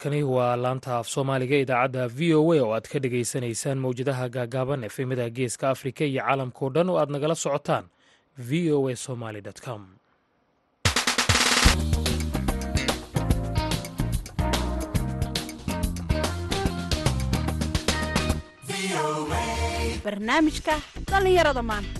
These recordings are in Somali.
halkani waa laanta af soomaaliga idaacadda v o a oo aad ka dhagaysanaysaan mowjadaha gaagaaban efemada geeska afrika iyo caalamkao dhan oo aad nagala socotaan v o a somaly com. Barnaamijka dhallinyarada maanta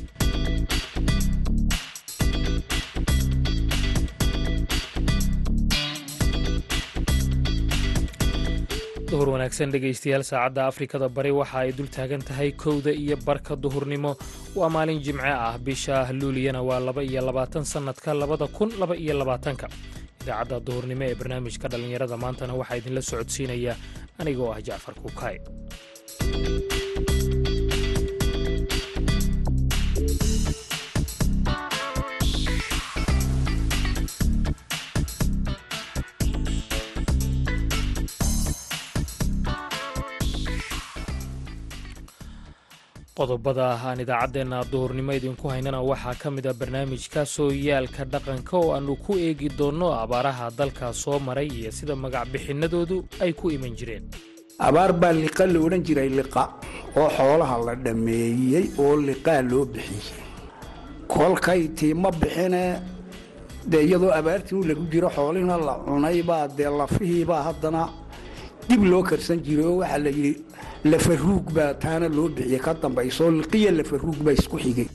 duhur wanaagsan dhegaystayaal saacadda afrikada bari waxa ay dul taagan tahay kowda iyo barka duhurnimo. Waa maalin jimce ah bisha luuliyana waa laba iyo labaatan sannadka labada kun laba iyo labaatanka. Idaacadda duhurnimo ee barnaamijka dhallinyarada maantana waxaa idinla socodsiinaya. Anigoo ah jacfar kuukaay qodobada aan idaacaddeenna duhurnimo idinku haynana waxaa ka mid a barnaamijka sooyaalka dhaqanka oo aannu ku eegi doonno abaaraha dalka soo maray iyo sida magacbixinadoodu ay ku iman jireen. Abaar baa liqa la odhan jiray liqa oo xoolaha la dhammeeyey oo liqaa loo bixiyey. Kolkay tiima bixine dee iyadoo abaartii lagu jiro xoolihina la cunaybaa dee lafihiibaa haddana dib loo karsan jiray oo waxaa la yidhi lafaruug baa taana loo bixiyey ka dambaysoo liqiya lafaruug baa isku xigay.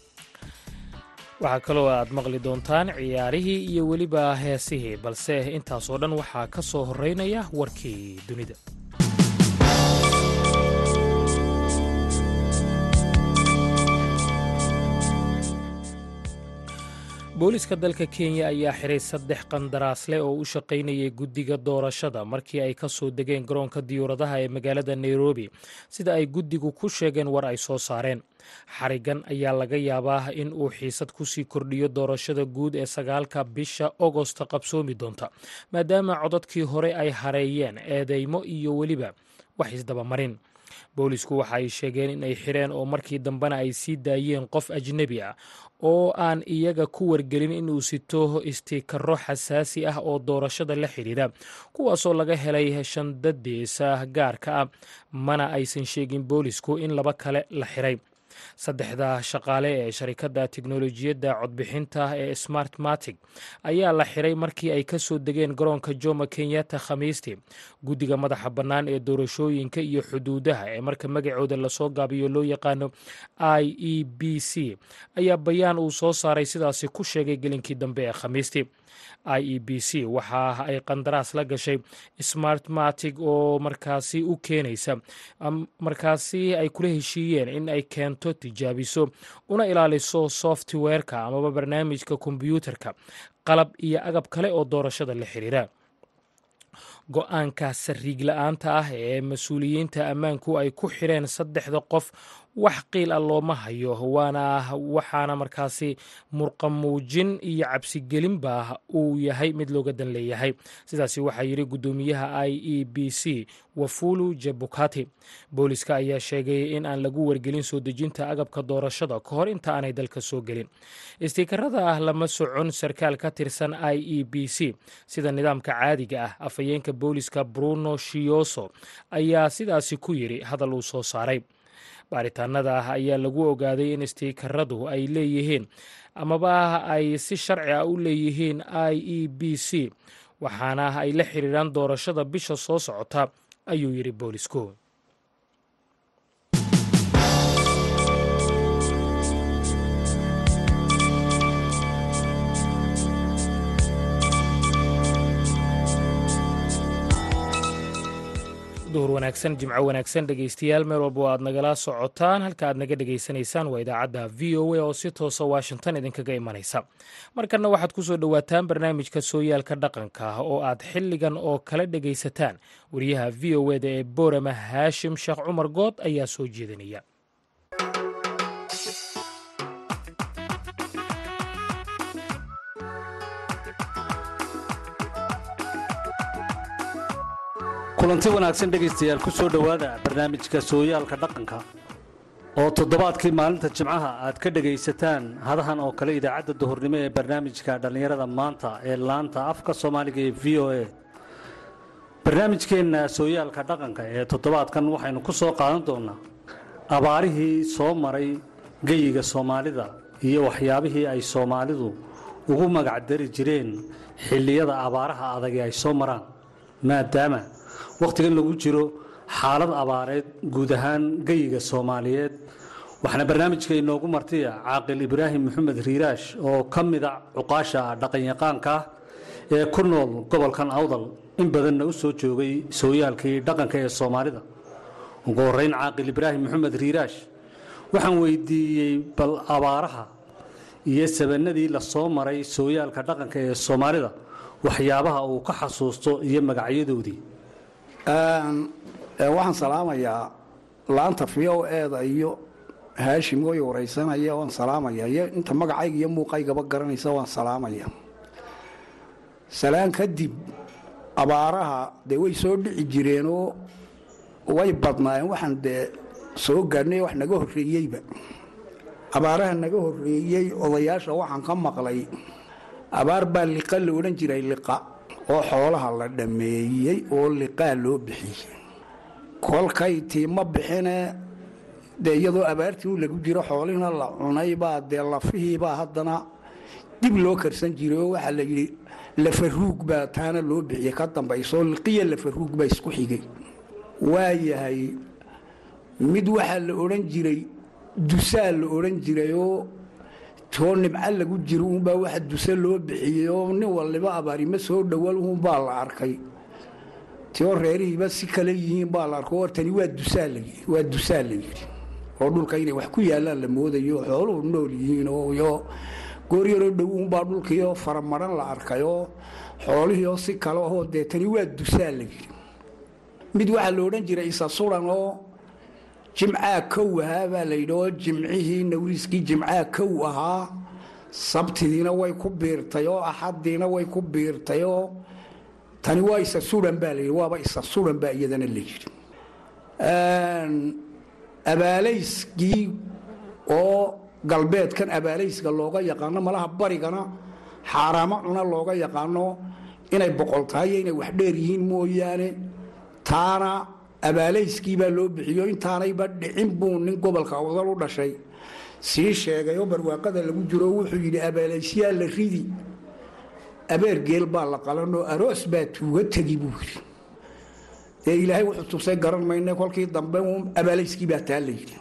Waxaa kaloo aad maqli doontaan ciyaarihii iyo weliba heesihii balse intaasoo dhan waxaa ka soo horraynaya warkii dunida booliska dalka kenya ayaa xiray saddex qandaraasle oo u shaqaynayay guddiga doorashada markii ay ka soo degeen garoonka diyuuradaha ee magaalada nairobi sida ay guddigu ku sheegeen war ay soo saareen. Xarigan ayaa laga yaabaa in uu xiisad ku sii kordhiyo doorashada guud ee sagaalka bisha ogosta qabsoomi doonta maadaama codadkii hore ay hareeyeen eedeymo iyo weliba wax isdabamarin boolisku waxa ay sheegeen in ay xireen oo markii dambena ay sii daayeen qof ajnebi ah oo aan iyaga ku wargelin inuu sito istiikaro xasaasi ah oo doorashada la xidhiidha kuwaasoo laga helay shandadiisa gaarka ah mana aysan sheegin boolisku in laba kale la xiray saddexda shaqaale ee sharikadda tiknolojiyadda codbixinta ee smartmatic ayaa la xiray markii ay ka soo degeen garoonka jomo kenyatta khamiistii guddiga madaxa bannaan ee doorashooyinka iyo xuduudaha ee marka magacooda la soo gaabiyo loo yaqaano i e b c ayaa bayaan uu soo saaray sidaasi ku sheegay gelinkii dambe ee khamiistii i e b c waxa ay qandaraas la gashay smartmatic oo markaasi u keenaysa. Markaasi ay kula heshiiyeen in ay keento tijaabiso una ilaaliso softwareka amaba barnaamijka kombyuutarka qalab iyo agab kale oo doorashada la xiriira. Go'aanka sariig la'aanta ah ee mas'uuliyiinta ammaanku ay ku xireen saddexda qof wax qiil ah looma hayo waana waxaana markaasi murqamuujin iyo cabsigelinba uu yahay mid looga dan leeyahay. Sidaasi waxaa yidhi guddoomiyaha i e b c wafulu jebukati booliska ayaa sheegay in aan lagu wargelin soo dejinta agabka doorashada ka hor inta aanay dalka soo gelin. Istiikarada ah lama socon sarkaal ka tirsan i e b c. Sida nidaamka caadiga ah afhayeenka booliska bruno shioso ayaa sidaasi ku yidhi hadal uu soo saaray baaritaanada ah ayaa lagu ogaaday in istiikaradu ay leeyihiin amaba ay si sharci ah u leeyihiin i e b c waxaana ay la xiriiraan doorashada bisha soo socota ayuu yidhi boolisku duhur wanaagsan jimco wanaagsan dhegaystayaal meel walba aad nagala socotaan halka aad naga dhegaysanaysaan waa idaacadda v o a oo si toosa washington idinkaga imanaysa. Markanna waxaad ku soo dhowaataan barnaamijka sooyaalka dhaqanka oo aad xilligan oo kala dhegaysataan. Wariyaha v o eda ee boorama haashim sheekh cumar good ayaa soo jeedinaya kulanti wanaagsan dhegaystayaal ku soo dhowaada barnaamijka sooyaalka dhaqanka oo toddobaadkii maalinta jimcaha aad ka dhegaysataan hadahan oo kale idaacadda duhurnimo ee barnaamijka dhallinyarada maanta ee laanta afka soomaaliga ee v o a. Barnaamijkeenna sooyaalka dhaqanka ee toddobaadkan waxaynu ku soo qaadan doonaa abaarihii soo maray geyiga soomaalida iyo waxyaabihii ay soomaalidu ugu magacdari jireen xilliyada abaaraha adagi ay soo maraan maadaama wakhtigan lagu jiro xaalad abaareed guud ahaan geyiga soomaaliyeed. Waxaana barnaamijka inoogu martiya caaqil ibraahim maxamed riiraash oo ka mida cuqaasha dhaqanyaqaanka ee ku nool gobolkan awdal in badanna u soo joogay sooyaalkii dhaqanka ee soomaalida. Ugu horeyn caaqil ibraahim maxamed riiraash waxaan weydiiyey bal abaaraha iyo sabanadii la soo maray sooyaalka dhaqanka ee soomaalida waxyaabaha uu ka xasuusto iyo magacyadoodii waxaan salaamayaa laanta v o eeda iyo haashim way waraysanaya waan salaamaya iyo inta magacayga iyo muuqaygaba garanaysa waan salaamaya salaan kadib abaaraha dee way soo dhici jireenoo way badnaayeen waxaan dee soo gaadhnay wax naga horreeyeyba abaaraha naga horreeyey odayaasha waxaan ka maqlay abaar baa liqa la odhan jiray liqa oo xoolaha la dhammeeyey oo liqaa loo bixiyey. Kolkay tiima bixine dee iyadoo abaartii u lagu jiro xoolihina la cunaybaa dee lafihiibaa haddana dib loo karsan jiray oo waxaa la yidhi lafaruug baa taana loo bixiyey. Ka dambayso liqiya lafaruug baa isku xigay. Waayahay mid waxaa la odhan jiray dusaa la odhan jirayoo too nimco lagu jiro uunbaa waxa dusa loo bixiyey oo nin waliba abaarima soo dhowal uunbaa la arkay. Tio reerihiiba si kale yihiin baa la arko hortani waa dusaa waa dusaa la yidhi. Oo dhulka inay wax ku yaallaan la moodayo xooluhu nool yihiin iyo gooryaroo dhow uunbaa dhulkiioo faramaran la arkayoo xoolihiioo si kale ahoo dee tani waa dusaa la yidhi. Mid waxaa la jiray isa suran oo jimcaa kow ahaa baa la yidhi oo jimcihii nawriiskii jimcaa kow ahaa sabtidiina way ku biirtay oo axadiina way ku biirtay oo tani waa isa suran baa layidhi waaba isa suran baa iyadana la yidhi. Abaalayskii oo galbeedkan abaalayska looga yaqaano malaha barigana xaaraamo cuna looga yaqaano inay boqol tahay iyo inay wax dheer yihiin mooyaane taana abaalayskii baa loo bixiyo intaanayba dhicin buu nin gobolka awdal u dhashay. Sii sheegay oo barwaaqada lagu jiro wuxuu yidhi abaalaysyaa la ridi. Abeer geel baa la qalanoo aroos baa tuuga tegi buu yidhi. Dee ilaahay wuxuu tusay garan mayne kolkii dambe abaalayskii baa taa la yidhi.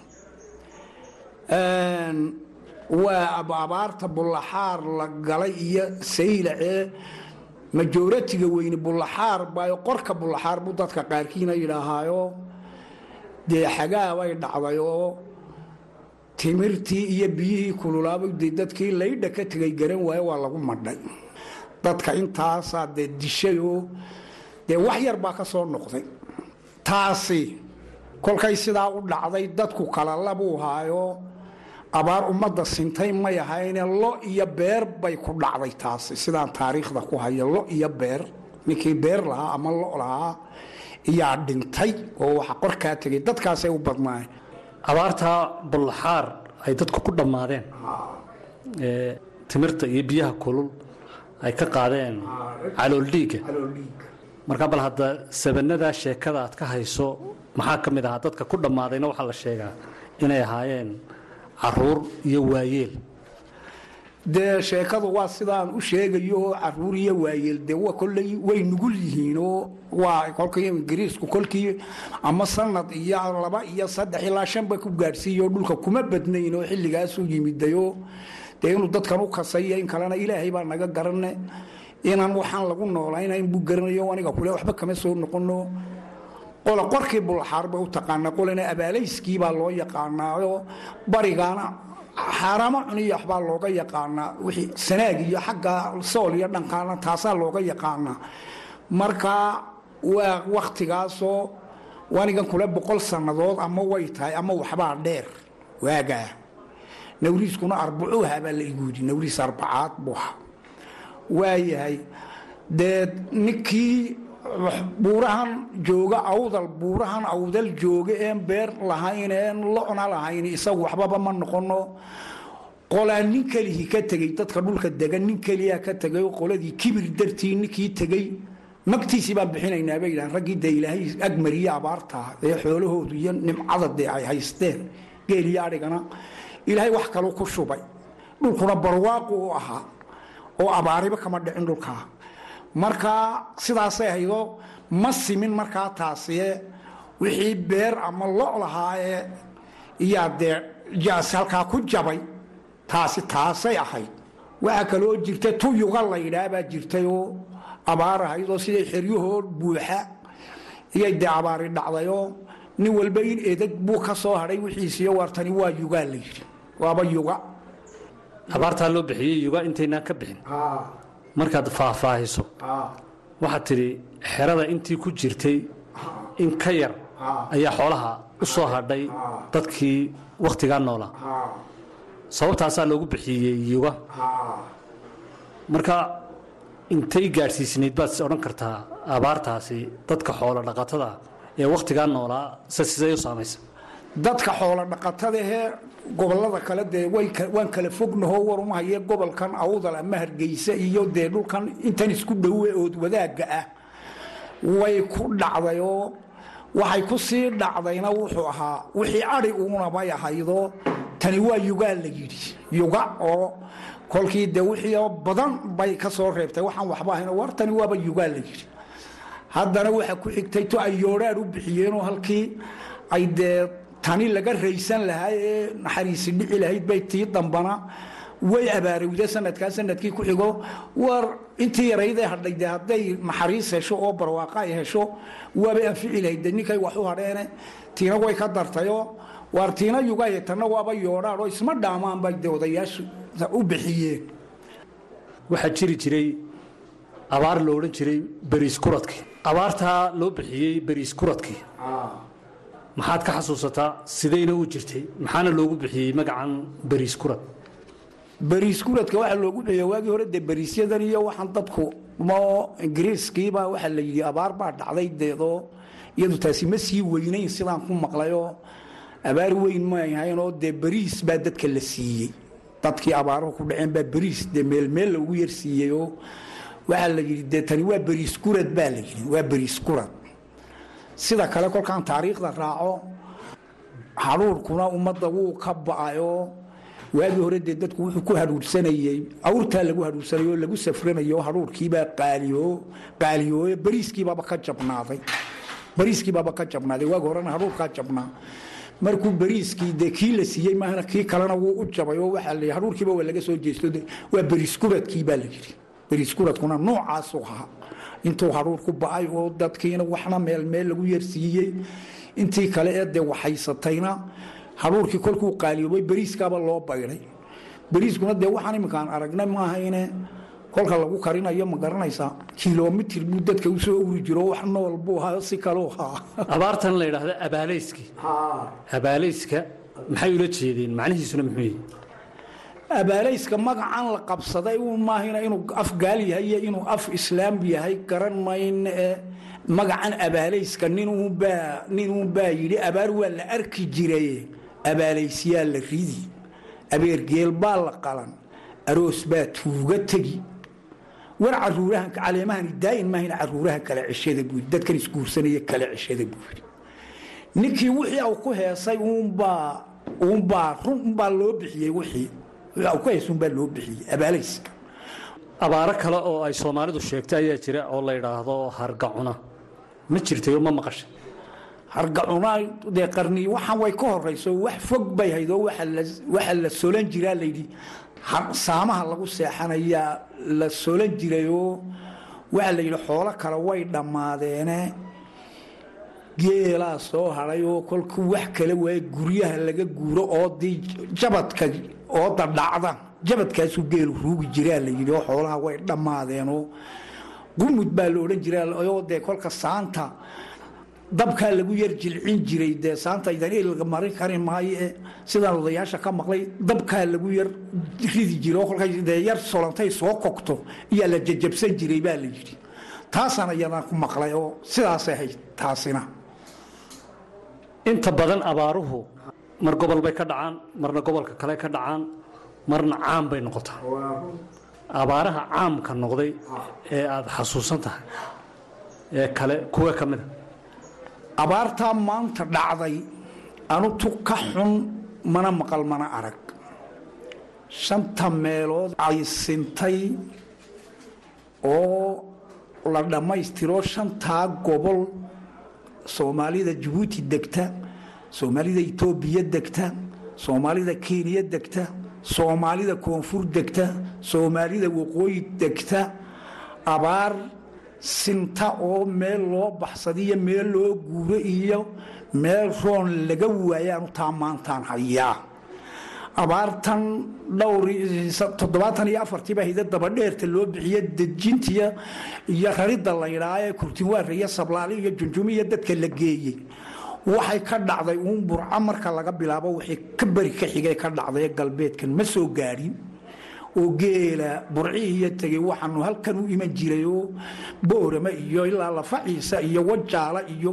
Waa abaarta bullaxaar la galay iyo saylacee majooratiga weyne bullaxaar baayo qorka bullaxaar buu dadka qaarkiina yidhaahaayo. Dee xagaabay dhacday oo timirtii iyo biyihii kululaabay dee dadkii laydha ka tegay garan waaye waa lagu madhay. Dadka intaasaa dee dishayoo dee wax yar baa ka soo noqday. Taasi kolkay sidaa u dhacday dadku kala labuu haayo abaar ummadda sintay may ahayne lo iyo beer bay ku dhacday taasi. Sidaan taariikhda ku haya lo iyo beer ninkii beer lahaa ama lo lahaa iyaa dhintay oo waxa qorkaa tegay. Dadkaasay u badnaayeen. Abaartaa bullaxaar ay dadku ku dhammaadeen. Ee timirta iyo biyaha kulul ay ka qaadeen calool dhiigga markaa bal hadda sabanadaa sheekada aad ka hayso maxaa ka mid ahaa? Dadka ku dhammaadayna waxaa la sheegaa inay ahaayeen carruur iyo waayeel. Dee sheekadu waa sidaan u sheegayo carruur iyo waayeel dee wa kolley way nugul yihiin oo waa kolkii ingiriisku kolkii ama sanad iyo laba iyo saddex ilaa shanba ku gaadhsiiyo dhulka kuma badnayn oo xilligaasuu yimidayoo dee inuu dadkan u kasayo in kalena ilaahay baa naga garane inaan waxaan lagu noolaynayn buu garanayo aniga kule waxba kama soo noqono qola qorkii bullaxaar bay u taqaanaa qolana abaalayskii baa loo yaqaanaaoo barigaana xaaraamo cuniyo waxbaa looga yaqaanaa wixii sanaag iyo xagga sool iyo dhankaana taasaa looga yaqaanaa. Marka waa wakhtigaasoo wanigan kule boqol sannadood ama way tahay ama waxbaa dheer waagaa nawriiskuna arbacuuha baa la igu nawriis arbacaad buu ahaa. Waayahay dee ninkii buurahan jooga awdal buurahan awdal jooga een beer lahayn een locna lahayn isagu waxbaba ma noqono. Qolaa nin kelihii ka tegey dadka dhulka degan nin keliyaa ka tegay qoladii kibir dartii ninkii tegey magtiisii baan bixinaynaa bay yidhahan raggii dee ilaahay agmariye abaartaa ee xoolahoodu iyo nimcada dee ay haysteen geel iyo adhigana ilaahay wax kaluu ku shubay. Dhulkuna barwaaqu u ahaa oo abaariba kama dhicin dhulkaa markaa sidaasay haydoo ma simin markaa taasiye wixii beer ama lo lahaayee iyaa dee jaas halkaa ku jabay taasi taasay ahayd waxaa kaloo jirta tuyuga la yidhaah baa jirtay oo abaar ahayd oo siday xeryahoo buuxa iyay dee abaari dhacdayoo nin walba in edeg buu ka soo hadhay wixiisiiyo waartani waa yugaa la yidhi waaba yuga. Abaartaa loo bixiyey yuga intaynaan ka bixin markaad faahfaahiso. Waxaad tidhi xerada intii ku jirtay in ka yar ayaa xoolaha u soo hadhay dadkii wakhtigaa noolaa sababtaasaa loogu bixiyey yuga marka intay gaadhsiisnayd baad odhan kartaa abaartaasi dadka xoolo dhaqatada ee wakhtigaa noolaa se sidee u saamaysa dadka xoolo dhaqatadahee gobollada kale dee waan kala fognaho warumahaye gobolkan awdal ama hargeysa iyo dee dhulkan intan isku dhowe ood wadaagga ah way ku dhacdayoo waxay ku sii dhacdayna wuxuu ahaa wixii adi uunabay ahaydoo tani waa yugaa la yidhi yuga oo kolkii dee wixii badan bay ka soo reebtay waxaan waxba ahayn war tani waaba yugaa la yidhi. Haddana waxa ku xigtay to ay yoodhaan u bixiyeenoo halkii ay dee tani laga raysan lahaa ee naxariisi dhici lahayd bay tii dambana. Way abaarowda sanadkaa sannadkii ku xigo. War intii yaraydee hadhay de hadday naxariis hesho oo barwaaqa ay hesho waabay anfici lahayd ninkay wax u hadheene. Tiina way ka dartayoo waar tiina yugaye tanna waaba yoodhaan oo isma dhaamaan bay de odayaashu u bixiyeen. Waxaa jiri jiray abaar lo odhan jiray beriis kuradkii abaartaa loo bixiyey beriis kuradkii maxaad ka xasuusataa? Sidayna u jirtay. Maxaana loogu bixiyey magacan beriis kurad? Waxaa loogu bixiya waagii hore dee beriisyadan iyo waxaan dadku mo ingiriiskiiba waxaa la yidhi abaar baa dhacday deedoo iyadu taasi ma sii weynayn sidaan ku maqlayoo abaar weyn maahaynoo dee beriis baa dadka la siiyey. Dadkii abaaruhu ku dhaceen baa beriis dee meelmeel loogu yar siiyeyoo waxaa la yidhi dee tani waa kurad baa la yidhi waa kurad sida kale kolkaan taariikhda raaco hadhuurkuna ummadda wuu ka ba'ayoo waagii hore dee dadku wuxuu ku hadhuursanayey awrtaa lagu hadhuursanay oo lagu safranayo hadhuurkiibaa qaaliyooye beriiskiibaaba ka jabnaaday. Beriiskiibaaba ka jabnaaday waagi horena hadhuurkaa jabnaa. Markuu beriiskii dee kii la siiyey maahna kii kalena wuu u jabay oo waxaa la hadhuurkiiba waa laga soo jeesto waa beriiskuradkii baa la yidhi. Beriiskuradkuna noocaasuu ahaa intuu hadhuur ku ba'ay oo dadkiina waxna meel meel lagu yarsiiyey intii kale ee dee waxhaysatayna hadhuurkii kolkuu qaaliyoobay beriiskaaba loo bayday beriiskuna dee waxaan iminkaan aragnay maahayne kolka lagu karinayo ma garanaysaa kilomitir buu dadka u soo uri jiro wax nool buu ahaa si kaluu ahaa. Abaartan la yidhaahdo abaalayskii abaalayska maxay ula jeedeen? Macnihiisuna muxuu yihi abaalayska magacan la qabsaday maahina inuu af gaal yahay iyo inuu af islaam yahay garan mayne ee magacan abaalayska ninuunbaa yidhi abaar waa la arki jiraye abaalaysyaa la ridi abeergeel baa la qalan aroos baa tuuga tegi. War caruurahan caleemahani daa'in maahina caruuraha kale ceshada buu yidhi dadkan isguursanaya kale ceshada buu yidhi. Ninkii wixii au ku heesay uunbaa uunbaa run unbaa loo bixiyey wixii wixii au ku heesay unbaa loo bixiyey abaalayska abaaro kale oo ay soomaalidu sheegtay ayaa jira oo la yidhaahdo hargacuna. Ma jirtay oo ma maqashay? Hargacuna dee qarni waxaan way ka horayso wax fog bay hayd oo waxa la solan jiraa layidhi. Saamaha lagu seexanayaa la solan jirayoo waxaa la yidhi xoolo kale way dhammaadeene geelaa soo hadhay oo kolkuu wax kale waaya guryaha laga guuro oodii jabadka ooda dhacda jabadkaasuu geelu ruugi jiraa la yidhi oo xoolaha way dhammaadeenoo gumud baa la odhan jiraoo dee kolka saanta dabkaa lagu yar jilcin jiray dee saanta idan ilga marin kari maayo e sidaan odayaasha ka maqlay dabkaa lagu yar ridi jiray oo kolkay dee yar solantay soo kogto iyaa la jajabsan jiray baa la yidhi. Taasaan iyadaan ku maqlay oo sidaasay ahayd taasina inta badan abaaruhu mar gobol bay ka dhacaan marna gobolka kale ka dhacaan marna caam bay noqotaa. Abaaraha caamka noqday ee aada xasuusan tahay ee kale kuwa ka mida abaartaa maanta dhacday anutu ka xun mana maqal mana arag. Shanta meelood ay sintay oo la dhammaystiro shantaa gobol soomaalida jabuuti degta soomaalida etoobiya degta soomaalida kenya degta soomaalida koonfur degta soomaalida waqooyi degta abaar sinta oo meel loo baxsadiyo meel loo guuro iyo meel roon laga waayaanu taa maantaan hayaa abaartan dhowr toddobaatan iyo afartiiba hida dabadheerta loo bixiye dejintiya iyo raridda la yidhaa ee kurtinwaara iyo sablaali iyo junjumiya dadka la geeyey waxay ka dhacday uun burco marka laga bilaabo waxay ka beri ka xigay ka dhacday galbeedkan. Ma soo gaadhin oo geela burcihiiyo tegey waxaanu halkan u iman jiray oo boorama iyo ilaa lafaciisa iyo wajaala iyo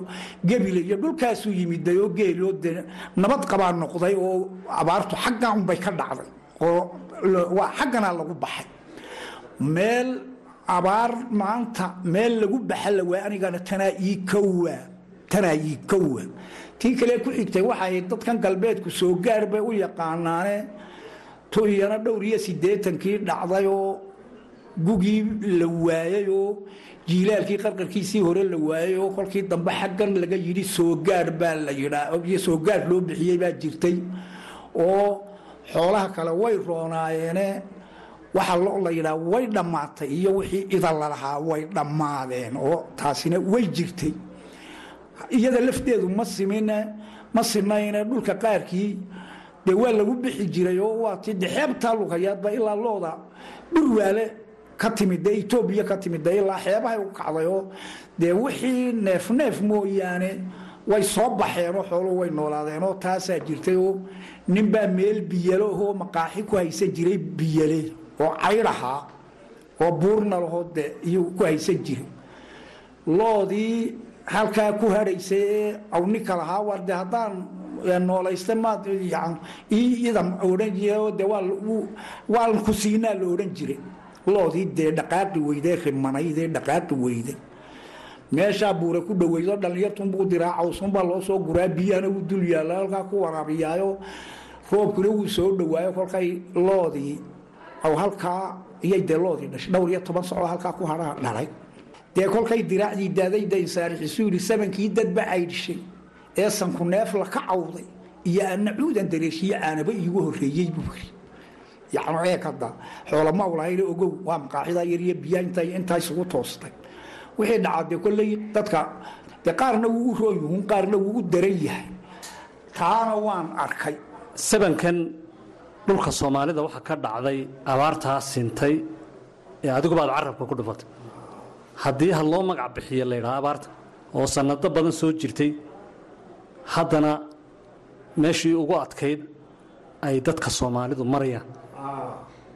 gebile iyo dhulkaasuu yimiday oo geeloo de nabad qabaa noqday oo abaartu xaggan unbay ka dhacday oo xagganaa lagu baxay. Meel abaar maanta meel lagu baxa la waay anigana tanaa ii kowa tanaa ii kowa tii kale ku xigtay waxay dadkan galbeedku soo gaar bay u yaqaanaane tuyana dhowr iyo siddeetankii dhacday oo gugii la waayey oo jiilaalkii qarqarkiisii hore la waayey oo kolkii dambe xaggan laga yidhi soogaar baa la yidhaa. Soogaar loo bixiyey baa jirtay. Oo xoolaha kale way roonaayeene waxa lo la yidhaa way dhammaatay iyo wixii idan lalahaa way dhammaadeen oo taasina way jirtay. Iyada lafteedu ma simine ma sinayne dhulka qaarkii dee waa lagu bixi jiray oo waa ti de lugayaadba ilaa looda. Dhurwaale ka timid dee etoobiya ka timid de ilaa xeebahay u kacday oo dee wixii neef neef mooyaane way soo baxeenoo xooluhu way noolaadeenoo taasaa jirtay oo ninbaa meel biyalo oo maqaaxi ku haysan jiray biyale oo caydhahaa oo buurna lahoo de iyuu ku haysan jiray. Loodii halkaa ku hadhaysa ee awnika lahaa war de haddaan noolaysta jira waan ku siinaa la odhan jiray. Loodii dee dhaqaaqi weyde rimanaydee dhaqaaqi weyde meeshaa buure ku dhaweydo dhallinyartunbuu diraa cawsunbaa loo guraa biyahana wuu dul yaalla halkaa ku waraabiyaayo roobkuna wuu soo dhawaayo kolkay loodii halkaa iyay dee loodii dhashay. Dhowr iyo toban socoo halkaa ku hadhaa dhalay. Dee kolkay diraacdii daadayda insaarixisu yidhi samankii dadba caydhishay ee sanku neef la ka cawday iyo ana cuudan dareeshiye aanaba iigu horeeyey buu yiri yacni eeg hadda xoolama ulahayna ogow waa maqaaxida yariyo biyaha inta intaa isugu toostay. Wixii dhacaa kolley dadka dee qaarna wuu u qaarna wuu u daran yahay. Taana waan arkay. Sabankan dhulka soomaalida waxaa ka dhacday abaartaa sintay ee adigubaad carabka ku dhufatay. Haddii ha loo magac bixiyo la ydhaha abaarta oo sannado badan soo jirtay haddana meeshii ugu adkayd ay dadka soomaalidu marayaan.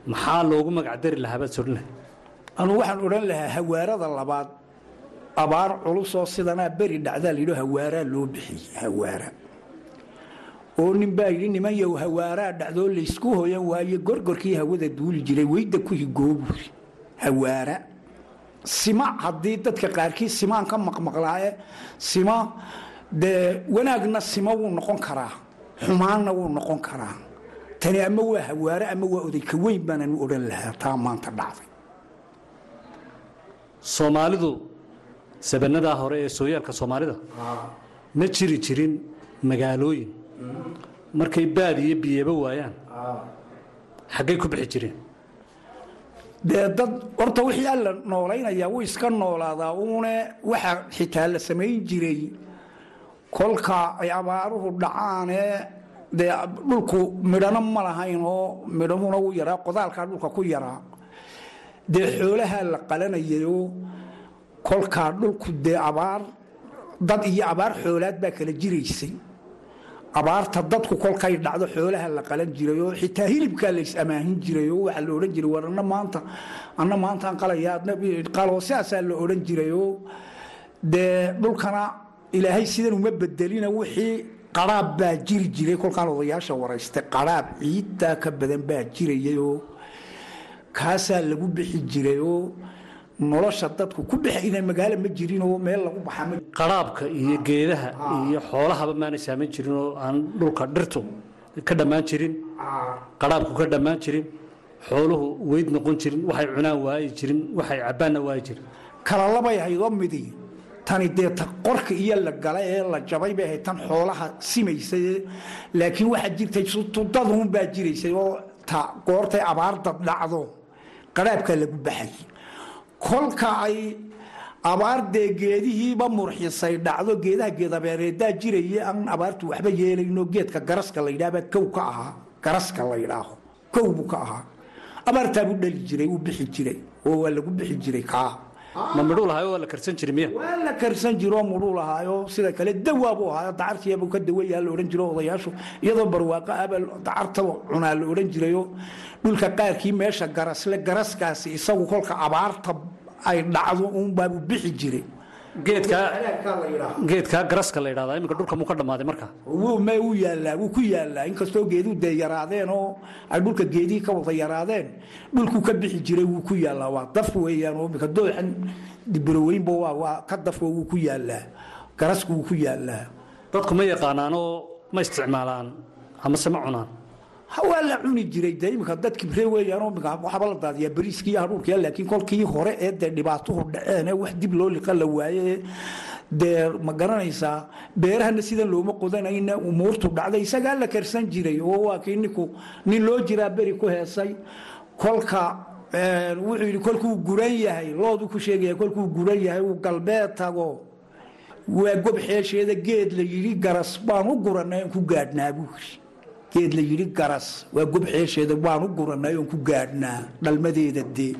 Maxaa loogu magac dari lahaa baad lahay anuu waxaan odhan lahaa hawaarada labaad abaar culusoo sidanaa beri dhacdaa layidho hawaaraa loo bixiyey hawaara. Oo nin baa yidhi niman yow hawaaraa dhacdoo laysku hoyan waaye gorgorkii hawada duuli jiray weyda ku higoobuuri hawaara. Sima haddii dadka qaarkii simaan ka maqmaqlaaye sima dee wanaagna sima wuu noqon karaa xumaanna wuu noqon karaa. Tani ama waa hawaare ama waa odayka weyn baananu odhan lahaa taa maanta dhacday. Soomaalidu sabanadaa hore ee sooyaalka soomaalida ma jiri jirin magaalooyin. Markay baad iyo biyeba waayaan. Xaggay ku bixi jireen. Dee dad horta wixii alla noolaynayaa wuu iska noolaadaa uune waxaa xitaa la samayn jiray kolka ay abaaruhu dhacaanee dee dhulku midhano ma lahayn oo midhamuuna u yaraa qodaalkaa dhulka ku yaraa. Dee xoolahaa la qalanayayoo kolkaa dhulku dee abaar dad iyo abaar xoolaad baa kala jiraysay. Abaarta dadku kolkay dhacdo xoolaha la qalan jiray oo xitaa hilibkaa lays amaahin jiray oo waxaa la odhan jiray war anna maanta anna maantaan qalaya qaloo la odhan jiray oo dee dhulkana ilaahay sidan uma bedelina wixii qaraab baa jiri jiray. Kolkaan odayaasha waraystay qaraab ciiddaa ka badan baa jirayay oo kaasaa lagu bixi jiray oo nolosha dadku ku bixayna magaalo ma jirin oo meel lagu baxa ma qaraabka iyo geedaha iyo xoolahaba maanay saaman jirin oo aan dhulka dhirtu ka dhammaan jirin. Qaraabku ka dhammaan jirin xooluhu weyd noqon jirin waxay cunaan waayi jirin waxay cabbaanna waayi jirin. Kala labay haydoo midi tani dee ta qorka iyo la gala ee la jabay bay ahayd tan xoolaha simaysay. Laakiin waxaa jirtay tudadunbaa jiraysay oo ta goortay abaarda dhacdo. Qaraabkaa lagu baxay. Kolka ay abaar dee geedihiiba murxisay dhacdo geedaha geedabeereedaa jiraya aan abaartu waxba yeelayno. Geedka garaska la yidhaahbaa kow ka ahaa. Garaska la yidhaaho kow ka ahaa. Abaartaabuu dhali jiray uu bixi jiray. Oo waa lagu bixi jiray kaa ma midhuu lahayo waa la karsan jiray miya? Waa la karsan jiro mudhuu lahaayo. Sida kale dawaabuu ahaayo dacartiibuu ka dawayaa la odhan jiro odayaashu. Iyadoo barwaaqo aba dacarta cunaa la odhan jirayo. Dhulka qaarkii meesha garasle garaskaasi isagu kolka abaarta ay dhacdo uunbaabuu bixi jiray geedkaa garaska la yidhahdaa iminka dhulka muu ka dhammaaday marka me wuu yaallaa wuu ku yaallaa. Inkastoo geeduu dee yaraadeen oo ay dhulka geedihii ka wada yaraadeen dhulkuu ka bixi jiray wuu ku yaallaa. Waa daf weeyaan oo iminka dooxan dibroweynba waa waa ka dafo wuu ku yaallaa. Garasku wuu ku yaallaa. Dadku ma yaqaanaanoo ma isticmaalaan amase ma cunaan waa la cuni jiray dee iminka dad kibre weeyaanoo iminka waxba la daadiyaa bariiskii iyo hadhuurkiya laakiin kolkii hore ee dee dhibaatuhu dhaceen ee wax dib loo liqa la waaye dee ma garanaysaa beerahana sidan looma qodanayna umuurtu dhacday isagaa la karsan jiray oo waa ninku nin loo jiraa beri ku heesay kolka wuxuu yidhi kolkuu guran yahay. Loodu ku sheegaya kolkuu guran yahay uu galbeed tago. Waa gob xeesheeda geed la yidhi garas baan u guranay aan ku gaadhnaa buu yidhi geed la yidhi garas waa gob xeesheeda waan u guranay oon ku gaadhnaa dhalmadeeda dee.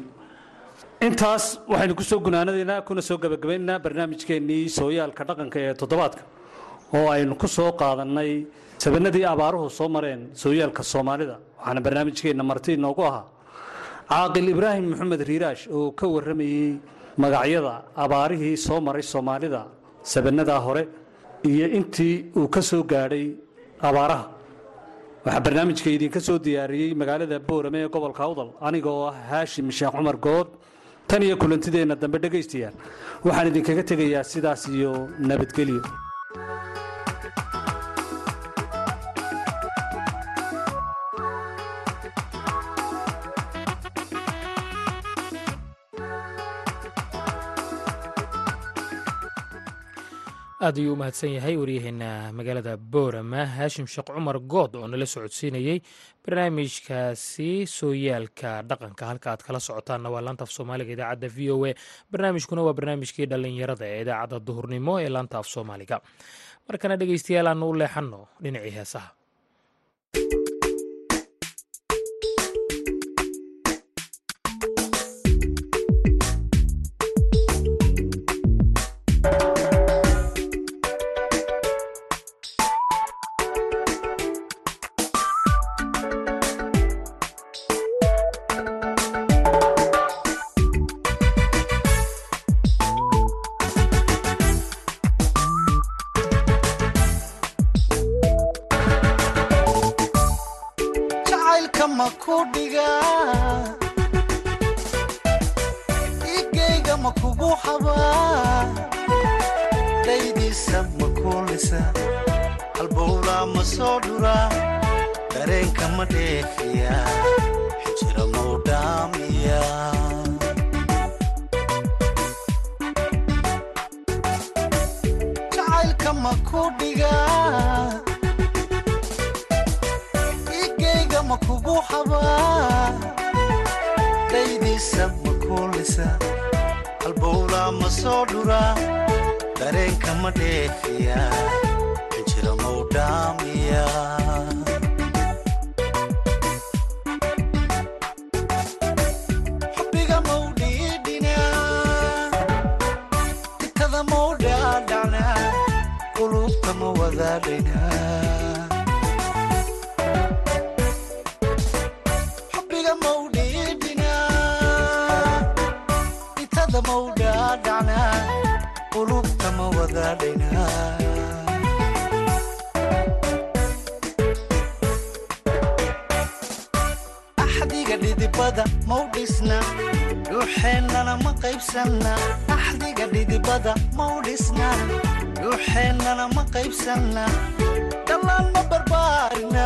Intaas waxaynu ku soo gunaanadaynaa kuna soo gabagabaynaynaa barnaamijkeennii sooyaalka dhaqanka ee toddobaadka oo aynu ku soo qaadannay sabanadii abaaruhu soo mareen sooyaalka soomaalida. Waxaana barnaamijkeenna marti inoogu ahaa caaqil ibraahim maxamed riiraash oo ka warramayey magacyada abaarihii soo maray soomaalida sabanadaa hore iyo intii uu ka soo gaadhay abaaraha waxaa barnaamijka idinka soo diyaariyey magaalada boorame ee gobolka awdal anigoo ah haashim sheekh cumar good. Tan iyo kulantideenna dambe dhegaystayaal waxaan idinkaga tegayaa sidaas iyo nabadgelyo aad ayuu u mahadsan yahay waryaheena magaalada boorama. Haashim sheekh cumar good oo nala socodsiinayey barnaamijkaasi sooyaalka dhaqanka. Halka aad kala socotaanna waa laanta af soomaaliga idaacadda v o a. Barnaamijkuna waa barnaamijkii dhallinyarada ee idaacadda duhurnimo ee laanta af soomaaliga. Markana dhegeystayaal aanu u leexanno dhinacii heesaha igayga ma kugu xabaa daydiisa ma kuulisa? Halbowlaa ma soo dhura? Dareenka ma dheefiya? Xijira mau dhaamiya? Xubbiga mau dhiidhina? Itada mau dhaadhacna qulubta ma wadaadhayna axdiga dhidibada mau dhisna dhuuxeennana ma qaybsanna. Axdiga dhidibada ma u dhisna dhuuxeennana ma qaybsanna. Dhammaan ma barbaarina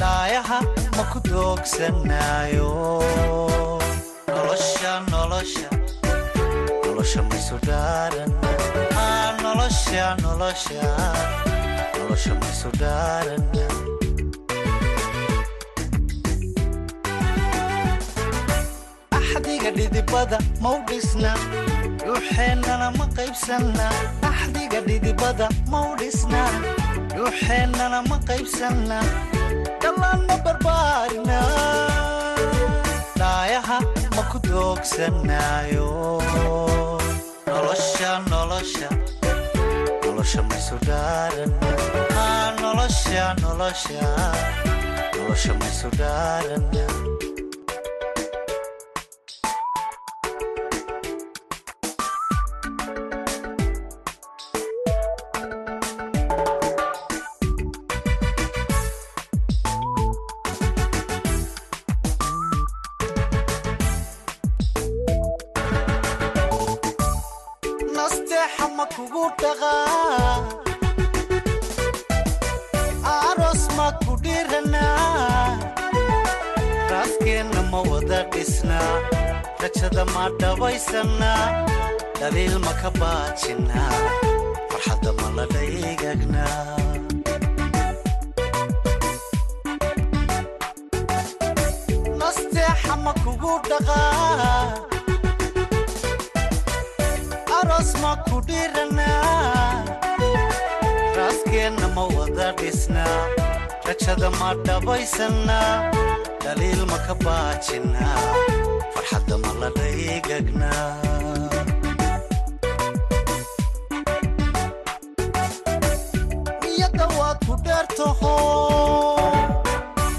dhaayaha ma ku doogsanaayo. Nolosha nolosha nolosha maysu dhaaran aa nolosha nolosha nolosha maysu dhaaran axdiga dhidibada ma u dhisna? Dhuuxeennana ma qaybsanna. Axdiga dhidibada ma u dhisna? Dhuuxeennana ma qaybsanna. Dhammaan ma barbaarina. Dhaayaha ma ku doogsanaayo nolosha maysu dhaaran raaskeenna ma wada dhisnaa rajada ma dhabaysannaa dhaliil ka baajinnaa farxadda ma la dhaygagnaa nasteexa ma kugu dhaqaa aroos ma wada dhisnaa rajada ma dhabaysannaa dhaliil ka baajinnaa farxadda ma la dhaygagnaa niyadda waad ku dheertaho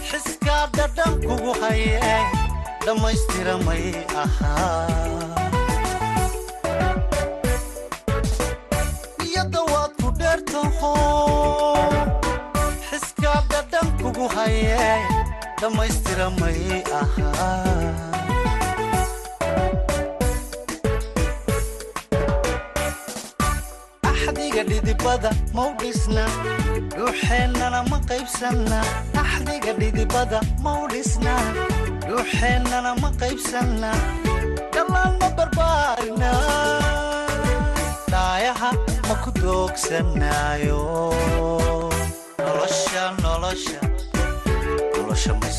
xiskaa dhadhan kugu haye dhammaystira may ahaa haye dhammaystira may ahaa axdiga dhidibada ma u dhisna dhuuxeennana ma qaybsanna axdiga dhidibada ma u dhisna dhuuxeennana ma qaybsanna dhammaan ma barbaarina dhaayaha ma ku doogsanaayo nolosha nolosha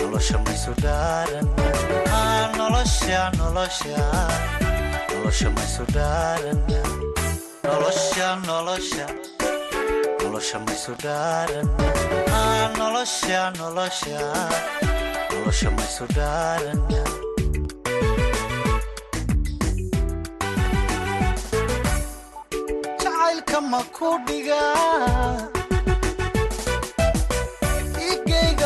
nolosha maysu dhaaran aa nolosha nolosha nolosha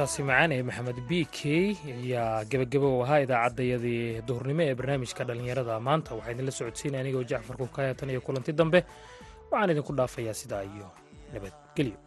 heestaasi macaan ee maxamed b k ayaa gebagabo ahaa idaacadayadii duhurnimo ee barnaamijka dhallinyarada. Maanta waxaa idinla socodsiinaya anigoo jacfar kukaaya tan iyo kulanti dambe. Waxaan idinku dhaafayaa sidaa iyo nabadgelyo